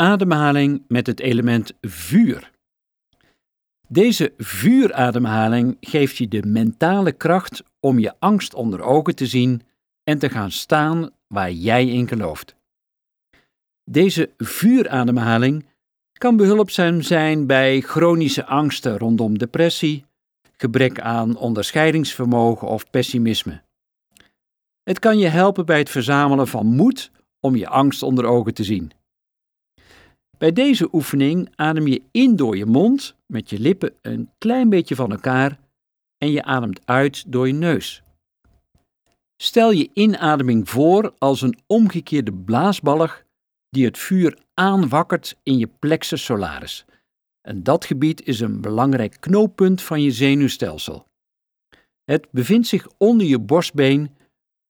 ademhaling met het element vuur. Deze vuurademhaling geeft je de mentale kracht om je angst onder ogen te zien en te gaan staan waar jij in gelooft. Deze vuurademhaling kan behulpzaam zijn bij chronische angsten rondom depressie, gebrek aan onderscheidingsvermogen of pessimisme. Het kan je helpen bij het verzamelen van moed om je angst onder ogen te zien. Bij deze oefening adem je in door je mond met je lippen een klein beetje van elkaar en je ademt uit door je neus. Stel je inademing voor als een omgekeerde blaasballig die het vuur aanwakkert in je plexus solaris. En dat gebied is een belangrijk knooppunt van je zenuwstelsel. Het bevindt zich onder je borstbeen,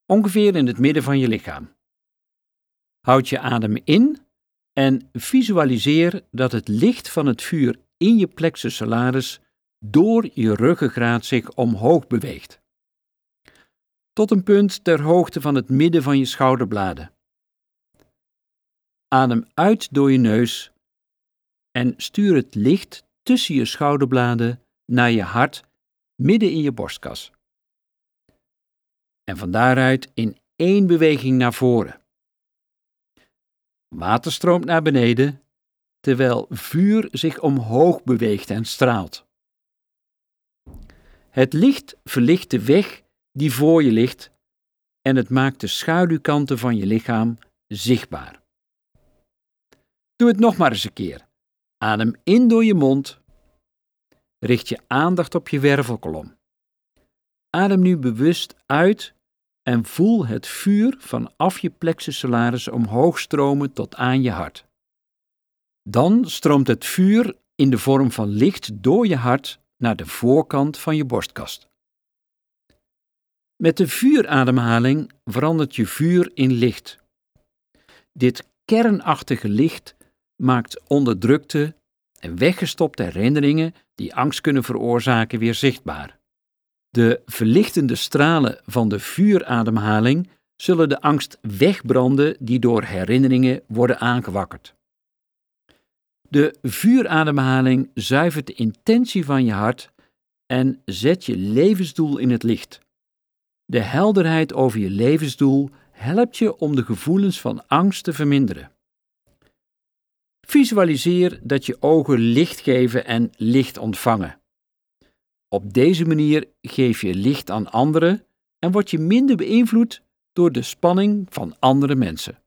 ongeveer in het midden van je lichaam. Houd je adem in en visualiseer dat het licht van het vuur in je plexus solaris door je ruggengraat zich omhoog beweegt. Tot een punt ter hoogte van het midden van je schouderbladen. Adem uit door je neus en stuur het licht tussen je schouderbladen naar je hart midden in je borstkas. En van daaruit in één beweging naar voren. Water stroomt naar beneden, terwijl vuur zich omhoog beweegt en straalt. Het licht verlicht de weg die voor je ligt en het maakt de schaduwkanten van je lichaam zichtbaar. Doe het nog maar eens een keer. Adem in door je mond. Richt je aandacht op je wervelkolom. Adem nu bewust uit en voel het vuur vanaf je plexus solaris omhoog stromen tot aan je hart. Dan stroomt het vuur in de vorm van licht door je hart naar de voorkant van je borstkast. Met de vuurademhaling verandert je vuur in licht. Dit kernachtige licht maakt onderdrukte en weggestopte herinneringen die angst kunnen veroorzaken weer zichtbaar. De verlichtende stralen van de vuurademhaling zullen de angst wegbranden die door herinneringen worden aangewakkerd. De vuurademhaling zuivert de intentie van je hart en zet je levensdoel in het licht. De helderheid over je levensdoel helpt je om de gevoelens van angst te verminderen. Visualiseer dat je ogen licht geven en licht ontvangen. Op deze manier geef je licht aan anderen en word je minder beïnvloed door de spanning van andere mensen.